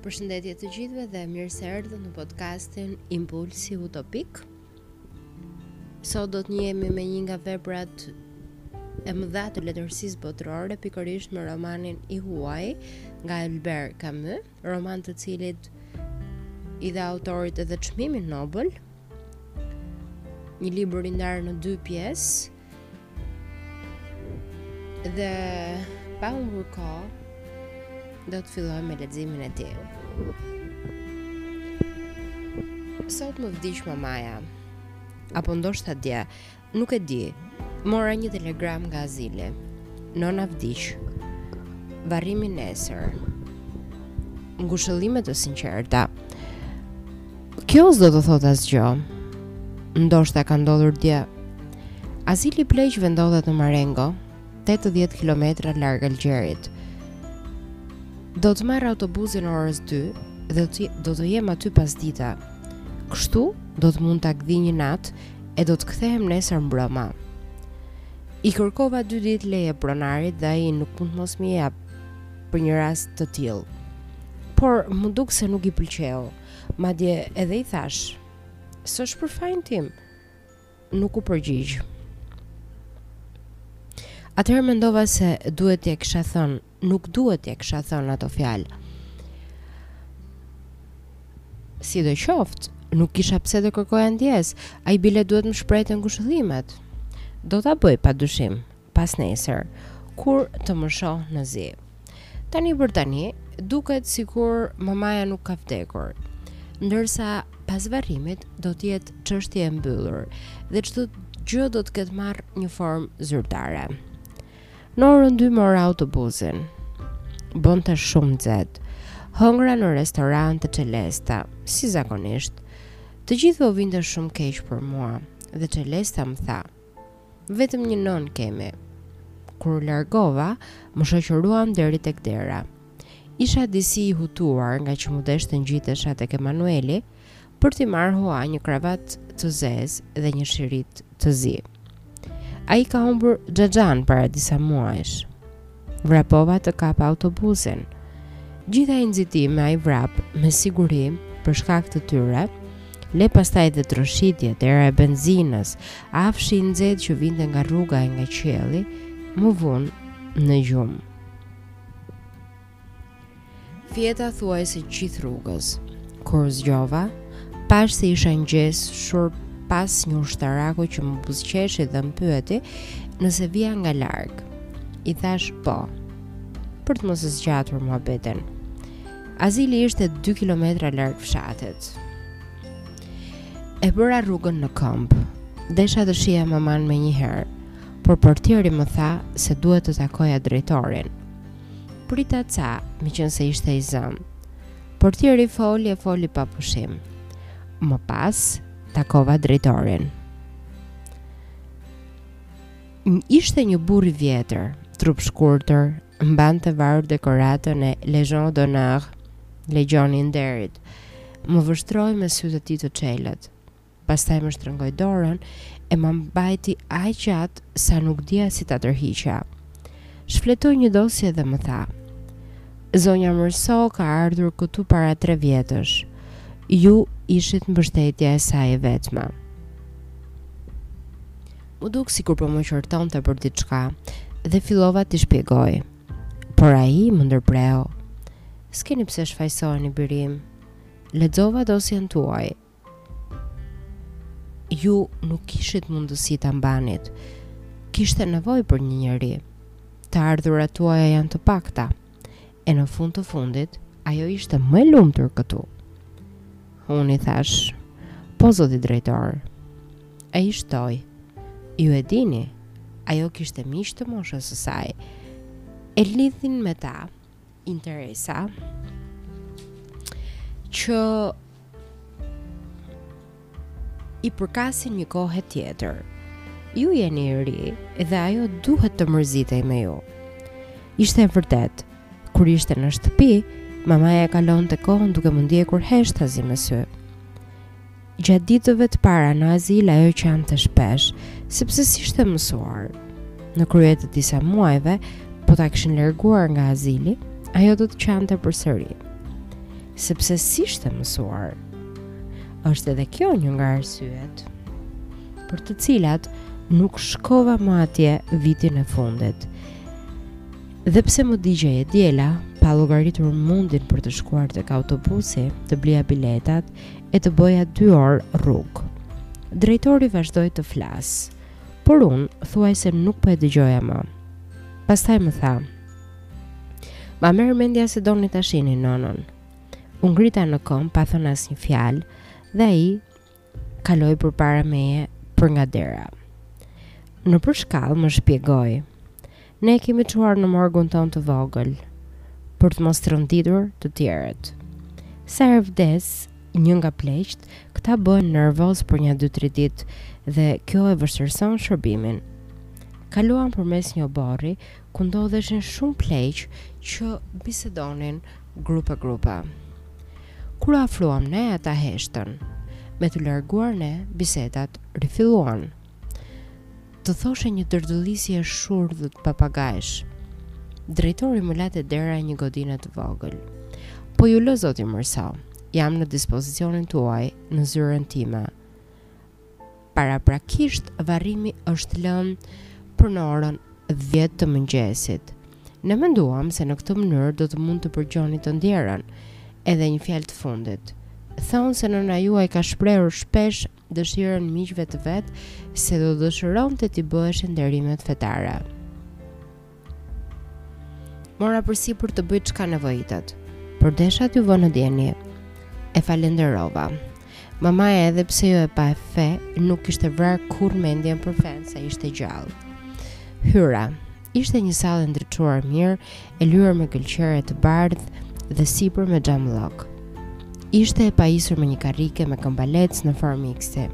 Përshëndetje të gjithëve dhe mirë se erdhët në podcastin Impulsi Utopik. Sot do të njihemi me një nga veprat e mëdha të letërsisë botërore, pikërisht me romanin I Huaj nga Albert Camus, roman i cili i dha autorit edhe çmimin Nobel. Një libër i ndarë në dy pjesë, Dhe pa humbur kohë, do të filloj me leximin e tij. Sot më vdiq mamaja. Apo ndoshta dje, nuk e di. Mora një telegram nga azili. Nëna vdiq. Varrimi nesër. Ngushëllime të sinqerta. Kjo s'do të thotë asgjë. Ndoshta ka ndodhur dje. Azili i pleqve ndodhet në Marengo, 80 kilometra larg Algjerit. Do të marr autobusin e orës 2 dhe do të jem aty pasdite. Kështu do të mund ta gdhi një natë e do të kthehem nesër mbrëma. I kërkova dy ditë leje pronarit dhe ai nuk mund të mos m'i japë për një rast të tillë. Por më duk se nuk i pëlqeu. Madje edhe i thashë, s'është për fajin tim. Nuk u përgjigj. Atëherë mendova se duhet t'ia kisha thënë, nuk duhet t'ia kisha thënë ato fjalë. Sidoqoftë, nuk kisha pse të kërkoja ndjesë, ai bile duhet të më shprehte ngushëllimet. Do ta bëjë pa dyshim, Pasnesër, kur të më shohë në zi. Tani për tani, duket sikur mamaja nuk ka vdekur. Ndërsa, pas varrimit, do të jetë çështje e mbyllur dhe çdo gjë do të ketë marrë një formë zyrtare. Në orën dy mora autobusin, bënte shumë nxehtë, hëngra në restorant te Çelesta, si zakonisht, të gjithë u vinte shumë keq për mua, dhe Çelesta më tha, Vetëm një nënë kemi. Kur u largova, më shoqëruan deri tek dera. Isha disi i hutuar ngaqë m'u desh të ngjitesha tek Emanueli për t'i marrë hua një kravatë të zezë dhe një shirit të zi. Ai ka humbur xhaxhanë para disa muajsh. Vrapova të kap autobusin. Gjithë ai nxitim e ai vrap, me siguri, për shkak të tyre, lë pastaj dhe troshitjet, era e benzinës, afshi i nxehtë që vinte nga rruga e nga qielli, më vunë në gjumë. Fjeta thuajse gjithë rrugës, kur u zgjova, pashë se isha ngjeshur pas një ushtaraku që më buzqeshi dhe më pyeti nëse vija nga larg. I thashë po, për të mos e zgjatur muhabetin. Azili ishte 2 km larg fshatit. E bëra rrugën në këmbë, desha ta shihja mamanë menjëherë, por portieri më tha se duhet të takoja drejtorin. Prita ca, meqenëse ishte i zënë. Portieri foli e foli pa pushim. Më pas, takova drejtorin. Ishte një burrë i vjetër, trupshkurtër, mbante varur dekoratën e Legion d'Honneur, Legioni i Nderit. Më vështroi me sytë e tij të çelët. Pastaj më shtrëngoi dorën e ma mbajti aq gjatë sa nuk dija si ta tërhiqja. Shfletoi një dosje dhe më tha: Zonja Mërso ka ardhur këtu para tre vjetësh. Ju ishit mbështetja e saj e vetme. M'u duk sikur po më qortonte për diçka dhe fillova t'i shpjegoj. Por ai më ndërpreu. S'keni pse shfajësoheni, biri im. Lexova dosjen tuaj, Ju nuk kishit mundësi ta mbanit. Kishte nevojë për një njeri. Të ardhurat tuaja janë të pakta. E në fund të fundit, ajo ishte më e lumtur këtu. Unë i thashë, po zoti drejtor, ai shtoi, ju e dini, ajo kishte miq të moshës së saj, e lidhin me ta, interesa që i përkasin një kohe tjetër. Ju jeni i ri dhe ajo duhet të mërzitej me ju. Ishte e vërtetë, kur ishte në shtëpi, mamaja e kalonte kohën duke më ndjekur heshtazi me sy. Gjatë ditëve të para në azil ajo qante shpesh, sepse s'ishte mësuar. Në krye të disa muajve, po ta kishin larguar nga azili, ajo do të qante përsëri. Sepse s'ishte mësuar. Është edhe kjo një nga arsyet për të cilat nuk shkova më atje vitin e fundit. Dhe pse më digjej e diela, pa llogaritur mundimin për të shkuar tek autobusi, të blija biletat, e të bëja dy orë rrugë. Drejtori vazhdoi të flasë, por unë thuajse nuk po e dëgjoja më. Pastaj më tha, ma merr mendja se doni ta shihni nënën. U ngrita në këmbë, pa thënë asnjë fjalë, dhe ai kaloi përpara meje për nga dera. Nëpër shkallë më shpjegoi, Ne e kemi çuar në morgun tonë të vogël për të mos trënditur të tjerët. Sa herë vdes një nga pleqtë, këta bëhen nervozë për nja 2-3 ditë dhe kjo e vështirëson shërbimin. Kaluam përmes një oborri ku ndodheshin shumë pleq që bisedonin grupe grupe. Kur u afruam ne ata heshtën. Me t'u larguar ne, bisedat rifilluan. Të thoshe një dërdëllitje e shurdhët papagajsh. Drejtori më la te dera e një godine të vogël. Po ju lë zoti Mërso, jam në dispozicionin tuaj, në zyrën time. Paraprakisht varrimi është lënë për në orën 10 të mëngjesit. Ne menduam se në këtë mënyrë do të mund të përgjoni të ndjerën. Edhe një fjalë të fundit. Thonë se nëna juaj ka shprehur shpesh dëshirën miqve të vet se do dëshironte t'i bëheshin nderimet fetare. Mora përsipër të bëj çka nevojitet, por desha t'ju vë në dijeni, e falënderova. Mamaja edhe pse jo e pafe, nuk e kishte vrarë kurrë mendjen për fenë sa ishte gjallë. Hyra, Ishte një sallë e ndriçuar mirë, e lyer me gëlqere të bardhë dhe sipër me xhamllok. Ishte e pajisur me një karrike me këmbalecë në formë X-i.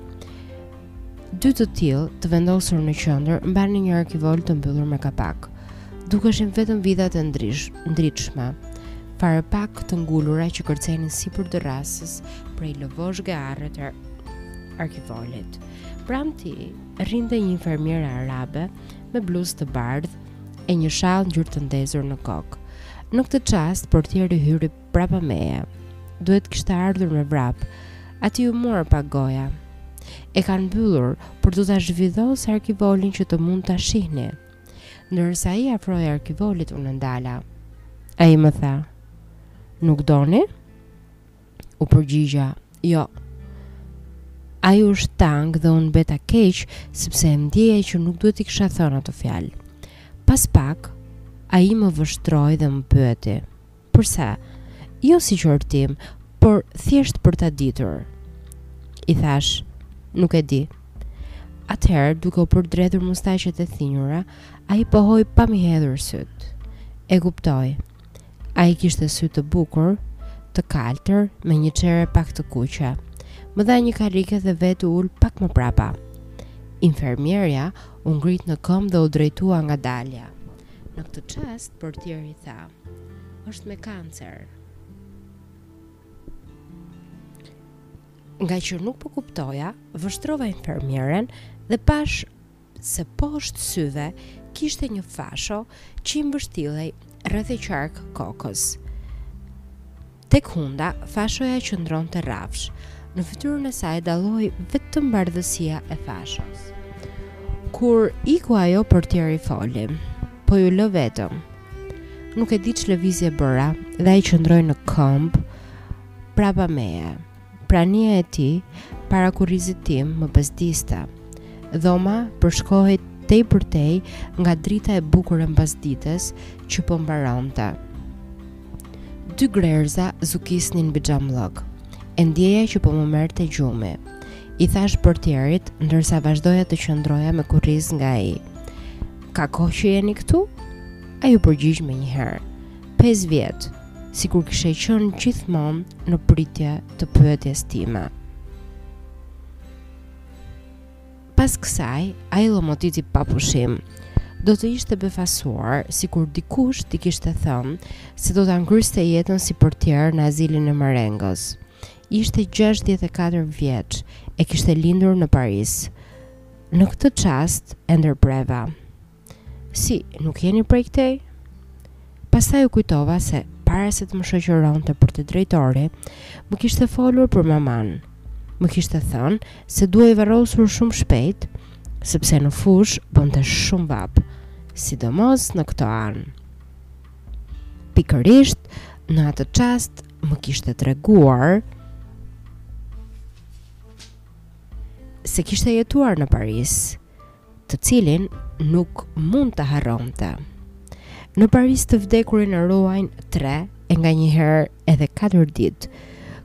Dy të tillë, të vendosur në qendër, mbanin një arkivol të mbyllur me kapak. Dukeshin vetëm vidhat e ndrish, ndritshme fare pak të ngulura që kërcenin sipër dërrasës prej lëvozhge arre të arkivolit. Pranë tij, rrinte një infermiere arabe me bluzë të bardhë e një shall ngjyrë të ndezur në kokë. Në këtë çast portieri hyri prapa meje. Duhet të kishte ardhur me vrap. Atij iu mor pak goja. E kanë mbyllur, por do ta zhvidhos arkivolin që të mund ta shihni. Ndërsa ai iu afrua arkivolit unë e ndala. Ai më tha: "Nuk doni?" U përgjigja, jo. Ai u shtang dhe unë mbeta keq, sepse e ndieja që nuk duhet t'i kisha thënë ato fjalë. Pas pak, ai më vështroi dhe më pyeti, përse? Jo si qortim, por thjesht për ta ditur. I thashë, nuk e di. Atëherë, duke u përdredhur mustaqet e thinjura, ai pohoi pa m'i hedhur sytë. E kuptoj. Ai kishte sy të bukur, të kaltër, me një çehre pak të kuqe. Më dha një karrige dhe vetë u ul pak më prapa. Infermierja u ngrit në këmbë dhe u drejtua nga dalja. Në këtë çast portieri tha: "Është me kancer." Ngaqë nuk po kuptoja, vështrova infermieren dhe pashë se poshtë syve kishte një fasho që i mbështillej rreth e qark kokës. Tek hunda, fashoja qëndronte rrafsh, në fytyrën e saj dalloje vetëm bardhësia e fashos. Kur iku ajo portieri foli: po ju lë vetëm. Nuk e di ç'lëvizje bëra dhe ai qëndroi në këmbë prapa meje. Prania e tij, para kurrizit tim, më bezdiste. Dhoma përshkohej tejpërtej nga drita e bukur e mbasdites që po mbaronte. Dy grerëza zukisnin mbi xhamllëk. E ndieja që po më merrte gjumi. I thashë portierit ndërsa vazhdoja të qëndroja me kurriz nga ai. Ka kohë që jeni këtu? Ai u përgjigj menjëherë. Pesë vjet, sikur kishte qenë gjithmonë në pritje të pyetjes time. Pas kësaj, ai llomotiti pa pushim, do të ishte befasuar, sikur dikush t'i kishte thënë se do ta ngryste jetën si portier në azilin e Marengos. Ishte 64 vjeç e kishte lindur në Paris. Në këtë çast e ndërpreva. Si, nuk jeni prej këtej? Pastaj u kujtova se, para se të më shoqëronte për te drejtori, më kishte folur për mamanë. Më kishte thënë se duhej varrosur shumë shpejt, sepse në fushë bënte shumë vapë, sidomos në këto anë. Pikërisht në atë çast më kishte treguar se kishte jetuar në Paris të cilin nuk mund ta harronte. Në Paris të vdekurin e ruajnë tre e nganjëherë edhe katër ditë.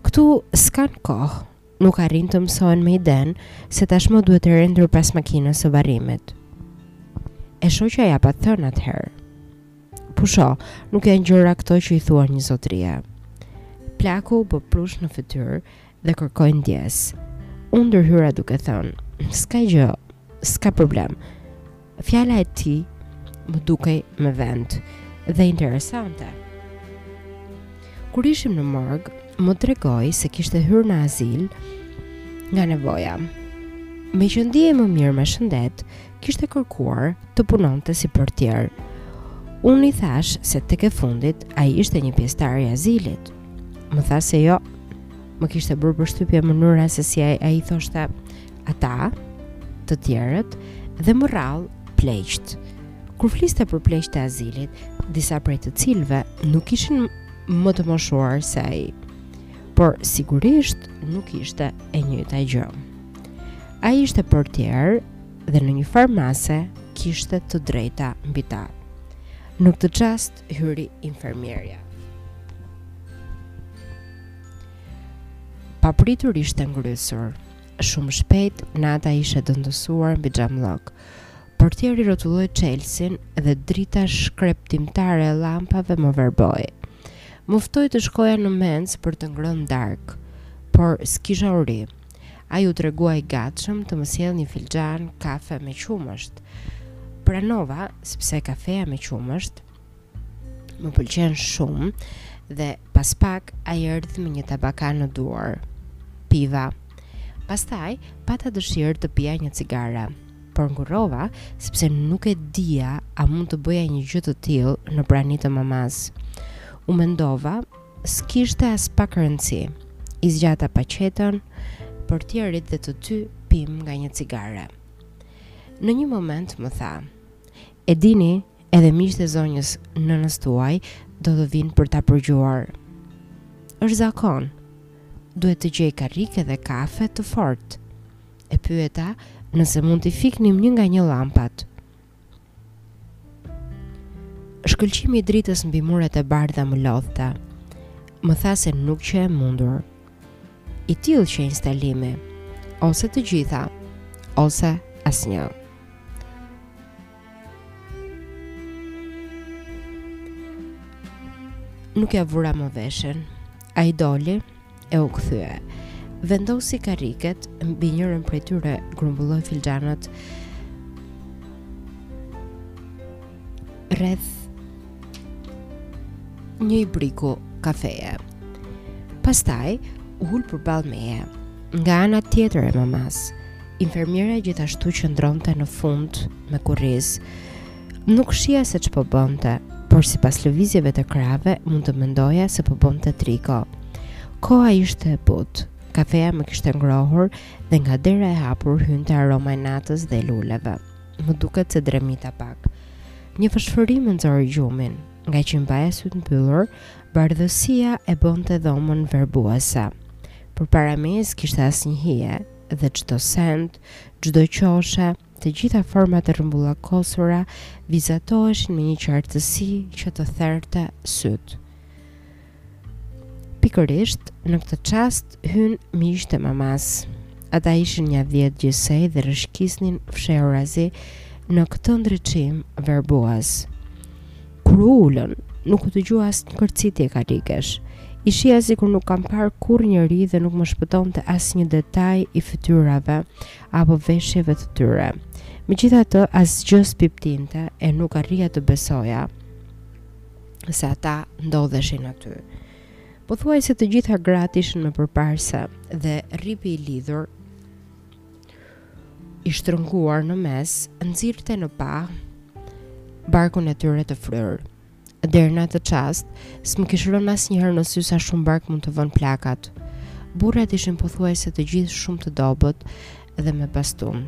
Këtu s'kanë kohë, nuk arrijnë të mësohen me idenë se tashmë duhet rendur pas makinës së varrimit. E shoqja ia pat thënë atëherë. Pusho, nuk janë gjëra këto që i thuhen një zotërie. Plaku u bë prush në fytyrë dhe kërkoi ndjesë. Unë ndërhyra duke thënë, s'ka gjë, s'ka problem. Fjala e tij më dukej me vend dhe interesante. Kur ishim në morg, më tregoi se kishte hyrë në azil nga nevoja. Meqë ndihej më mirë me shëndet, kishte kërkuar të punonte si portier. Unë i thashë se tek e fundit ai ishte një pjesëtar i azilit. Më tha se jo, më kishte bërë përshtypje mënyra se si ai thoshte ata të tjerët dhe më rrallë pleqtë, kur fliste për pleqtë e azilit, disa prej të cilëve nuk ishin më të moshuar se ai, por sigurisht nuk ishte e njëjta gjë. Ai ishte portier dhe në njëfarë mase kishte të drejta mbi ta. Në këtë çast, hyri infermierja. Papritur ishte ngrysur. Shumë shpejt, nata ishte dendësuar mbi xhamllok. Portieri rrotulloi çelësin dhe drita shkreptimtare e llambave më verboi. Më ftoi të shkoja në mensë për të ngrënë darkë, por s'kisha uri. Ai u tregua i gatshëm të më sillte një filxhan kafe me qumësht. Pranova sepse kafeja me qumësht më pëlqen shumë dhe pas pak ai erdhi me një tabaka në duar. Piva. Pastaj pata dëshirë të pija një cigare por ngurova sepse nuk e dija a mund të bëja një gjë të tillë në prani të mamasë. U mendova S'kishte aspak rëndësi. I zgjata paketën portierit dhe të dy pimë nga një cigare. Në një moment më tha, E dini, edhe miqtë e zonjës, nënës tuaj do të vijnë për ta përgjuar. Është zakon. Duhet të gjej karrike dhe kafe të fortë. E pyeta nëse mund t'i fiknim një nga një llambat. Shkëlqimi i dritës mbi muret e bardha më lodhte. Më tha se nuk qe e mundur. I tillë qe instalimi, ose të gjitha, ose asnjë. Nuk ia vura më veshin. Ai doli, e u kthye. Vendosi karriket. Mbi njërën prej tyre grumbulloi filxhanët rreth një ibriku kafeje. Pastaj, u ul përballë meje, nga ana tjetër e mamasë. Infermierja gjithashtu qëndronte në fund me kurriz, Nuk shihja se ç'po bënte, por sipas lëvizjeve të krahëve mund të mendoja se po bënte triko. Koha ishte e butë, kafeja më kishte ngrohur dhe nga dera e hapur hynte aroma e natës dhe luleve. Më duket se dremita pak. Një fëshfërimë më nxori gjumin, ngaqë mbaja sytë mbyllur, bardhësia e bënte dhomën verbuese. Përpara meje s'kishte asnjë hije dhe çdo send, çdo qoshe, Të gjitha format e rrumbullakosura vizatoheshin me një qartësi që të therte sytë. Pikërisht në këtë çast hynë miqtë e mamasë. Ata ishin nja dhjetë gjithsej dhe rrëshqisnin fshehurazi në këtë ndriçim verbuas. Kur u ulën, nuk u dëgjua asnjë kërcitje karrigesh. I shihja sikur nuk kam parë kurrë njeri dhe nuk më shpëtonte asnjë detaj i fytyrave apo veshjeve të tyre. Megjithatë asgjë s'pipëtinte e nuk arrija të besoja se ata ndodheshin aty. Pothuajse të gjitha gratë ishin me përparëse dhe rripi i lidhur i shtrënguar në mes, nxirrte në pah barkun e tyre të fryrë. Deri në atë çast, s'më kish rënë asnjëherë në sy sa shumë bark mund të vënë plakat. Burrat ishin pothuajse të gjithë shumë të dobët dhe me bastun.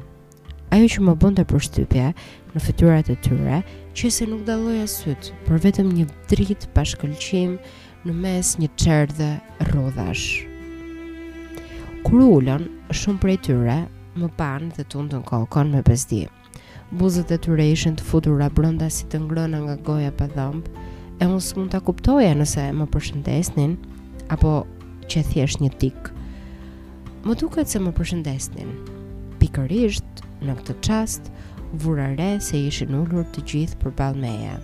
Ajo që më bënte përshtypje në fytyrat e tyre, qe se nuk dalloja sytë, por vetëm një dritë pa shkëlqim në mes një çerdheje rrudhash. Kur u ulën, shumë prej tyre më panë dhe tundën kokën me bezdi. Buzët e tyre ishin të futura brenda si të ngrëna nga goja pa dhëmbë, e unë s'mund ta kuptoja nëse më përshëndesnin, apo qe thjesht një tik. Më duket se më përshëndesnin. Pikërisht, në këtë çast, vura re se ishin ulur të gjithë përballë meje,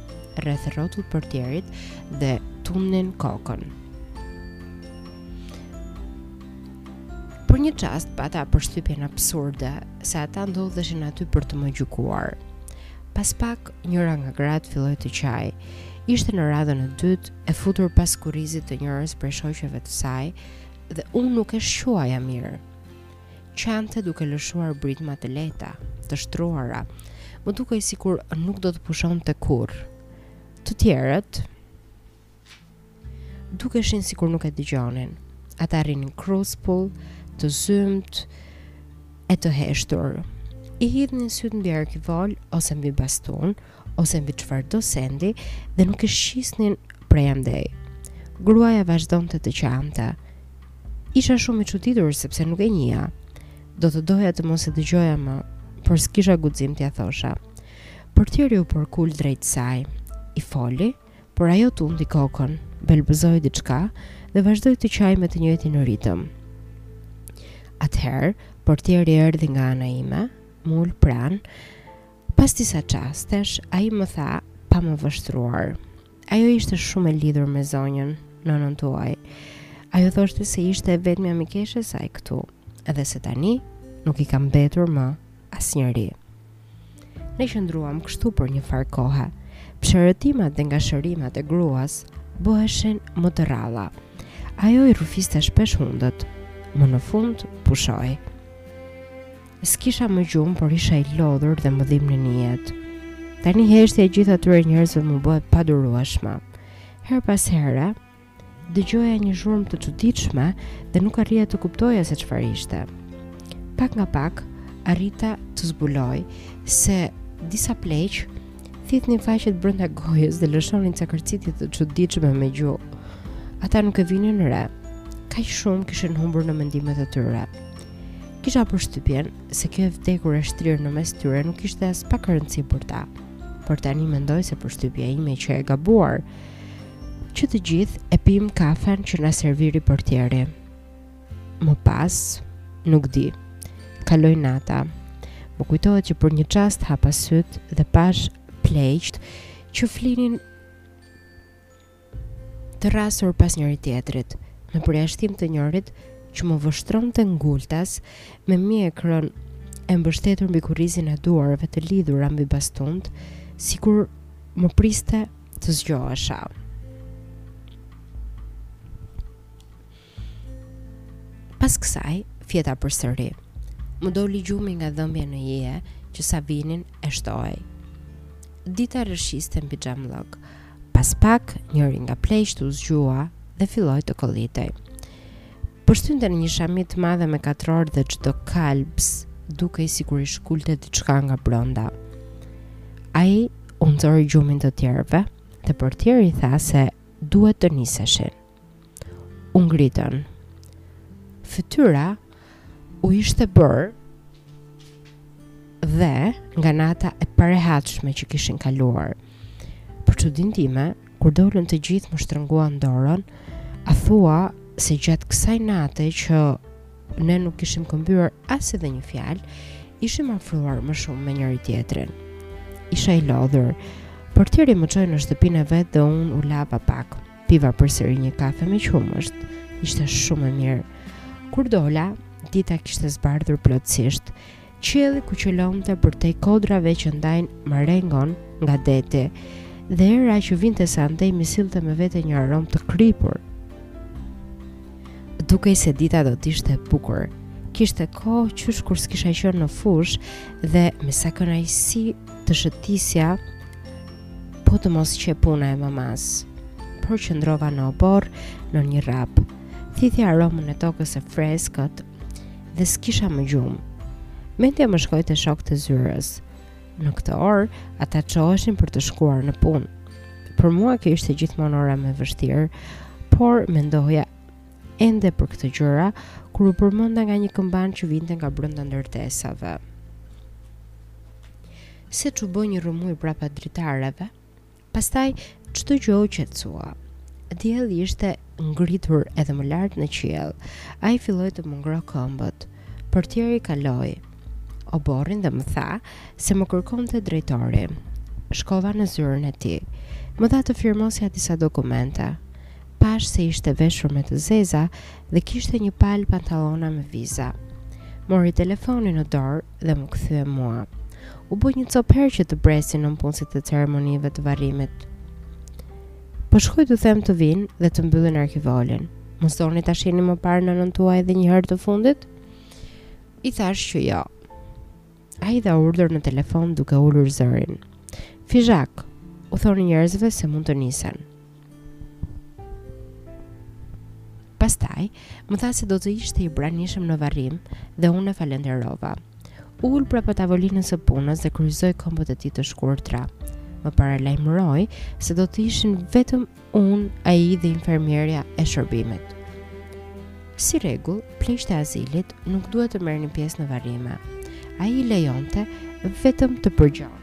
rreth e rrotull portierit dhe tundnin kokën. Për një çast, pata përshtypjen absurde, se ata ndodheshin aty për të më gjykuar. Pas pak, njëra nga gratë filloi të qajë. Ishte në radhën e dytë, e futur pas kurrizit të njërës prej shoqeve të saj, dhe unë nuk e shquaja mirë. Qante duke lëshuar britma të lehta, të shtruara, më dukej sikur nuk do të pushonte kurrë. Të tjerët, Dukeshin sikur nuk e dëgjonin. Ata rrinin kruspull, të zymtë e të heshtur. I hidhnin sytë mbi arkivol ose mbi bastun, ose mbi çfarëdo sendi dhe nuk i shqisnin prej andej. Gruaja vazhdonte të qante. Isha shumë i çuditur sepse nuk e njihja. Do të doja të mos e dëgjoja më, por s'kisha guxim t'ia thosha. Portieri u përkul drejt saj. I foli, Por ajo tundi kokën, belbëzoi diçka dhe vazhdoi të qajë me të njëjtin ritëm. Atëherë, portieri erdhi nga ana ime, m'u ul pranë. Pas disa çastesh, ai më tha pa më vështruar. Ajo ishte shumë e lidhur me zonjën, nënën tuaj. Ajo thoshte se ishte e vetmja mikeshe e saj këtu, edhe se tani nuk i ka mbetur më asnjeri. Ne qëndruam kështu për një farë kohe. Psherëtimat dhe ngashërimat e gruas bëheshin më të rralla. Ajo i rrufiste shpesh hundët. Më në fund pushoi. S'kisha më gjumë, por isha i lodhur dhe më dhimbnin ijet. Tani heshtja e gjithë atyre njerëzve m'u bë e padurueshme. Herë pas here, Dëgjoja një zhurmë të çuditshme dhe nuk arrija të kuptoja se çfarë ishte. Pak nga pak arrita të zbuloj se disa pleq thithnin faqet brenda gojës dhe lëshonin ca kërcitje të çuditshme me gjuhë. Ata nuk e vinin re. Kaq shumë kishin humbur në mendimet e tyre. Kisha përshtypjen se kjo e vdekur e shtrirë në mes tyre nuk kishte aspak rëndësi për ta. Por tani mendoj se përshtypja ime qe e gabuar. Që të gjithë e pimë kafen që na serviri portieri. Më pas, nuk di. Kaloi nata. Më kujtohet që për një çast hapa sytë dhe pashë pleqtë që flinin të rrasur pas njëri-tjetrit, me përjashtim të njërit që më vështronte ngultas me mjekrën e mbështetur mbi kurrizin e duarve të lidhura mbi bastun, sikur më priste të zgjohesha. Pas kësaj, fjeta përsëri. Më doli gjumi nga dhëmbja në ije, që sa vinte e shtohej. Dita rrëshqiste mbi xhamllëk. Pas pak, njëri nga pleqtë u zgjua dhe filloi të kollitej. Pështynte në një shami të madhe me katrorë dhe çdo gëlbazë dukej sikur i shkulte diçka nga brenda. Ai u nxori gjumin të tjerëve dhe portieri tha se duhej të niseshin. U ngritën. Fytyra u ishte bërë dhe nga nata e parehatshme që kishin kaluar. Për çudinë time, Kur dolën të gjithë më shtrënguan dorën, a thua se gjatë kësaj nate që ne nuk kishim këmbyer as edhe një fjalë, ishim afruar më shumë me njëri-tjetrin. Isha i lodhur. Portieri më çoi në shtëpinë e vet dhe unë u lava pak. Piva përsëri një kafe me qumësht. Ishte shumë e mirë. Kur dola, dita kishte zbardhur plotësisht. Qielli kuqëlonte përtej kodrave që ndajnë Marengon nga deti dhe era që vinte së andej më sillte me vete një aromë të kripur. Dukej se dita do të ishte e bukur. Kishte kohë qysh kur s'kisha qenë në fushë dhe me sa kënaqësi do shëtisja po të mos qe puna e mamas. Por qëndrova në oborr nën një rrap. Thithja aromën e tokës së freskët dhe s'kisha më gjumë. Mendja më shkoi te shokët e zyrës. Në këtë orë, ata çoheshin për të shkuar në punë. Për mua kjo ishte gjithmonë ora më e vështirë, por mendoja ende për këto gjëra, kur u përmenda nga një këmbanë që vinte nga brenda ndërtesave. Seç u bë një rrëmujë prapa dritareve, Pastaj çdo gjë u qetësua. Dielli ishte ngritur edhe më lart në qiell. Ai filloi të m'i ngrohë këmbët. Portieri kaloi oborrin dhe më tha se më kërkonte drejtori. Shkova në zyrën e tij. Më dha të firmosja disa dokumente. Pashë se ishte veshur me të zeza dhe kishte një palë pantallona me viza. Mori telefonin në dorë dhe m'u kthye mua. U bë një copë herë që po presin nëpunësit e ceremonive të varrimit. Po shkoj t'u them të vijnë dhe të mbyllin arkivolin. Mos doni ta shihni më parë nënën tuaj edhe një herë të fundit? I thashë që jo. Ai dha urdhër në telefon duke ulur zërin. Fizhak, u thoni njerëzve se mund të nisen. Pastaj, më tha se do të ishte i pranishëm në varrim dhe unë e falenderova. U ul prapa tavolinës së punës dhe kryqëzoi këmbët e tij të shkurtra. Më paralajmëroi se do të ishim vetëm unë, ai dhe infermierja e shërbimit. Si rregull, pleqtë e azilit nuk duhet të merrnin pjesë në varrime. Ai i lejonte vetëm të përgjonin.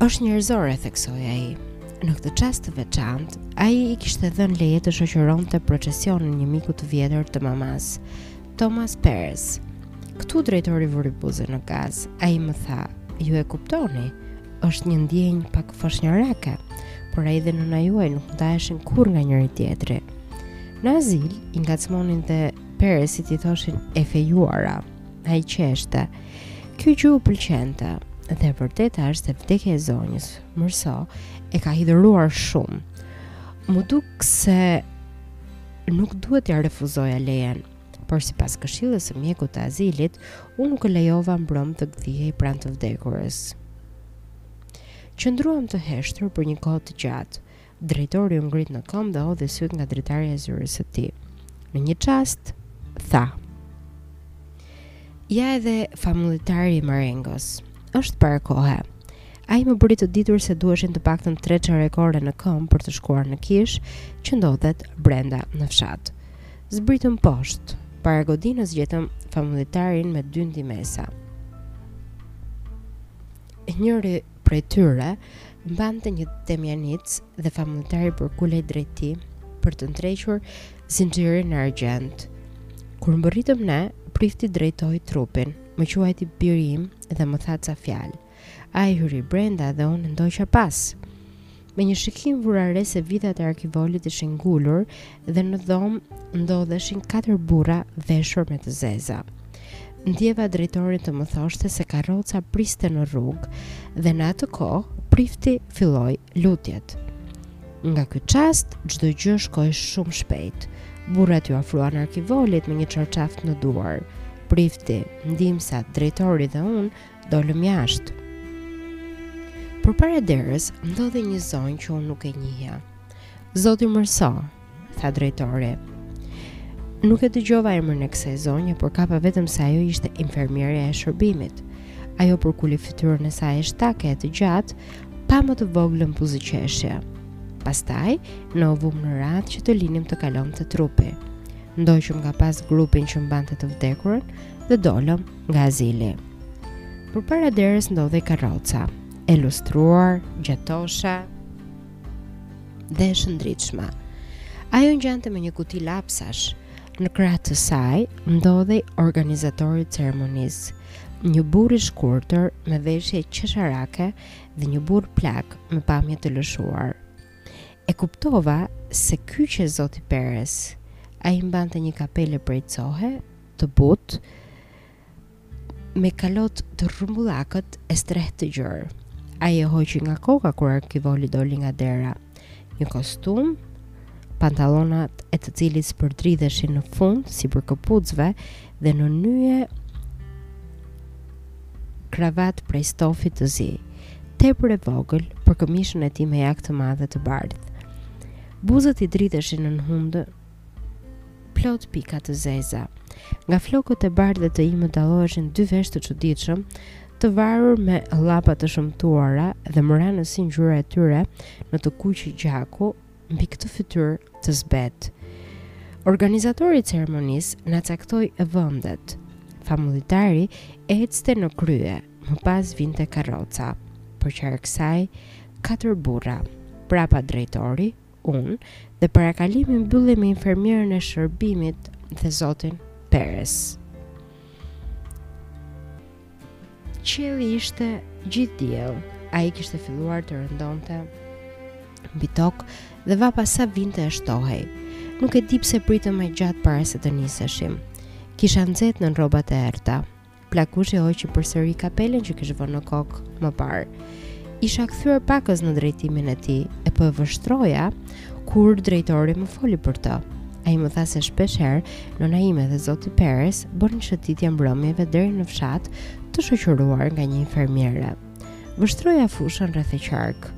Është njerëzore, theksoi ai. Në këtë çast të veçantë, ai i kishte dhënë leje të shoqëronte procesionin një miku të vjetër të mamas, Tomas Perez. Këtu drejtori vuri buzën në gaz. Ai më tha, "Ju e kuptoni, është një ndjenjë pak foshnjarake, por ai dhe nëna juaj nuk ndaheshin kurrë nga njëri tjetri." Në azil, i ngacmonin dhe Perezit i thoshin e fejuara. Ai qeshte. Kjo gjë u pëlqente dhe e vërteta është se vdekja e zonjës Mërso e ka hidhëruar shumë. M'u duk se nuk duhet t'ia refuzoja lejen, por sipas këshillës së mjekut të azilit, unë nuk e lejova mbrëmë të gdhihej pranë të vdekurës. Qëndruam të heshtur për një kohë të gjatë, Drejtori u ngrit në këmbë dhe hodhi sytë nga dritarja e zyrës së tij. Në një çast, tha: Ja edhe famullitari i Marengos. Është para kohe. Ai më bëri të ditur se duheshin të paktën tre çerek ore në këmbë për të shkuar në kishën që ndodhet brenda në fshat. Zbritëm poshtë. Para godinës gjetëm famullitarin me dy ndihmësa. Njëri prej tyre mbante një temjanicë dhe famullitari përkulej drejt tij për të ndrequr zinxhirin e argjendtë. Kur mbërritëm ne, prifti drejtoi trupin, më quajti biri im dhe më tha ca fjalë. Ai hyri brenda dhe unë e ndoqa pas. Me një shikim vura re se vidat e arkivolit ishin ngulur dhe në dhomë ndodheshin katër burra veshur me të zeza. Ndjeva drejtorin të më thoshte se karroca priste në rrugë dhe në atë kohë prifti filloi lutjet. Nga ky çast çdo gjë shkoi shumë shpejt. Burrat iu afruan arkivolit me një çarçaf në duar. Prifti, ndihmësat, drejtori dhe unë Dolëm jashtë. Përpara derës ndodhej një zonjë që unë nuk e njihja. Zoti Mërso, tha drejtori. Nuk e dëgjova emrin e kësaj zonje, por kapa vetëm se ajo ishte infermierja e shërbimit. Ajo përkuli fytyrën e saj eshtake e të gjatë, pa më të voglën buzëqeshje. Pastaj, ne u vumë në radhë që të linim të kalonte trupi. Ndoqëm nga pas grupin që mbante të vdekurën dhe dolëm nga azili. Përpara derës ndodhej karroca, e lustruar, gjatoshe dhe e shndritshme. Ajo ngjante me një kuti lapsash, në krah të saj ndodhej organizatori i ceremonisë, një burrë i shkurtër me veshje qesharake dhe një burrë plak me pamje të lëshuar. E kuptova se ky qe zoti Peres, ai mbante një kapele prej cohe, të butë, me kalotë të rrumbullakët e strehë të gjerë. Ai e hoqi nga koka kur arkivoli doli nga dera. Një kostum, pantallonat e të cilit spërdridheshin në fund sipër këpucëve dhe një nyje kravate prej stofit të zi, tepër e vogël për këmishën e tij me jakë të madhe të bardhë. Buzët i dridheshin nën hundë plot pika të zeza. Nga flokët e bardhë dhe të imët dalloheshin dy veshë të çuditshëm, të varur me llapa të shëmtuara dhe më ra në sy ngjyra e tyre në të kuq gjaku mbi këtë fytyrë të zbehtë. Organizatori i ceremonisë na caktoi vendet. Famullitari ecte në krye, më pas vinte karroca. Përqark kësaj, katër burra, prapa drejtori, Unë, dhe parakalimi mbyllej me infermierën e shërbimit dhe zotin Peres. Qielli ishte gjithë diell, ai kishte filluar të rëndonte mbi tokë dhe vapa sa vinte e shtohej. Nuk e di pse pritëm aq gjatë para se të niseshim. Kisha nxehtë nën rrobat e errëta, Plakushi hoqi përsëri kapelën që kish vënë në kokë më parë. Isha kthyer pakëz në drejtimin e tij e po e vështroja kur drejtori më foli për të. Ai më tha se shpesh herë nëna ime dhe zoti Peres bënin shëtitje mbrëmjeve deri në fshat të shoqëruar nga një infermiere. Vështroja fushën rreth e qark.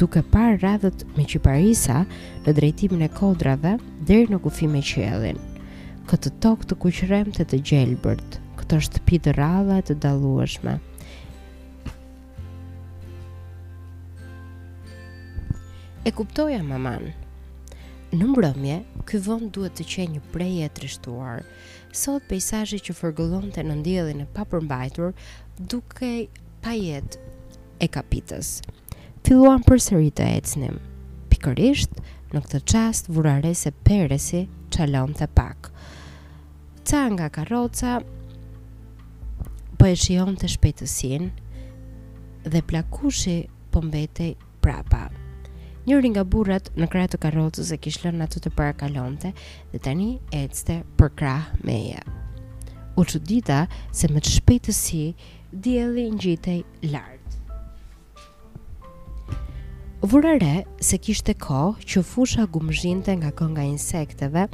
Duke parë radhët me qiparisa në drejtimin e kodrave deri në kufi me qiellin. këtë tokë të kuqërremtë e të gjelbërt, këto shtëpi të rralla e të dallueshme. E kuptoja mamanë. Në mbrëmje, ky vend duhet të qe një prehje e trishtuar. Sot peizazhi që fërgëllonte në diellin e papërmbajtur dukej pa jetë e kapitës. Filluan përsëri të ecnim. Pikërisht në këtë çast vura re se Peresi çalonte pak. Ca nga karroca po e shijonte shpejtësinë dhe Plakushi po mbetej prapa. Njëri nga burrat në krah të karrocës e kish lënë atë të parakalonte dhe tani ecte përkrah meje. U çudita se me ç'shpejtësi Dielli ngjitej lart. Vura re se kishte kohë që fusha gumëzhinte nga kënga e insekteve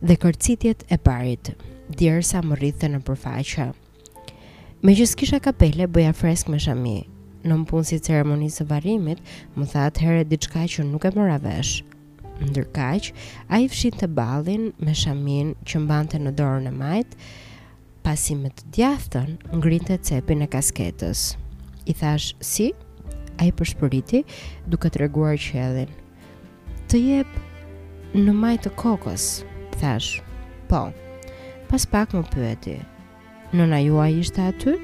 dhe kërcitjet e barit, djersa më rridhte nëpër faqe. Meqë s'kisha kapelë, bëja fresk me shami. Nëpunësi i ceremonisë së varrimit, më tha atëherë diçka që nuk e mora vesh. Ndërkaq, ai fshinte ballin me shaminë që mbante në dorën e majtë, Pasi me të djathtën ngrinte cepin e kasketës. I thashë, si? Ai përshpëriti duke treguar qiellin. Të jep në majë të kokës, i thashë. Po, pas pak më pyeti. Nëna juaj ishte aty?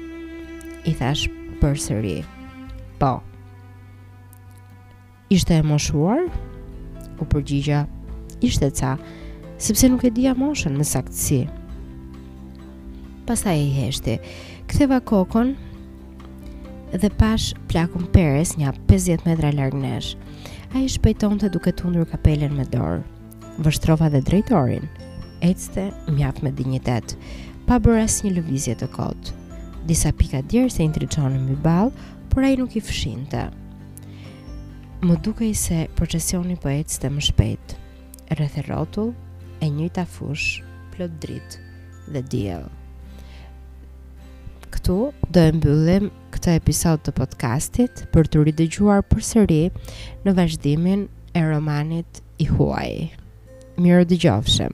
I thashë përsëri. Po. Ishte e moshuar? U përgjigja. Ishte ca, sepse nuk e dija moshën me saktësi. Pastaj ai heshti. Ktheva kokën dhe pashë plakun Peres nja 50 metra larg nesh. Ai shpejtonte duke tundur kapelën me dorë. Vështrova dhe drejtorin. Ecte mjaft me dinjitet, pa bërë asnjë lëvizje të kotë. Disa pika djerse i ndriçonin mbi ballë, por ai nuk i fshinte. Më dukej se procesioni po ecte më shpejt. Rreth e rrotull, e njëjta fushë, plot dritë dhe diell. Këtu do e mbyllim këtë episod të podcastit për t'u ridëgjuar përsëri në vazhdimin e romanit I huaji. Mirudëgjofshim.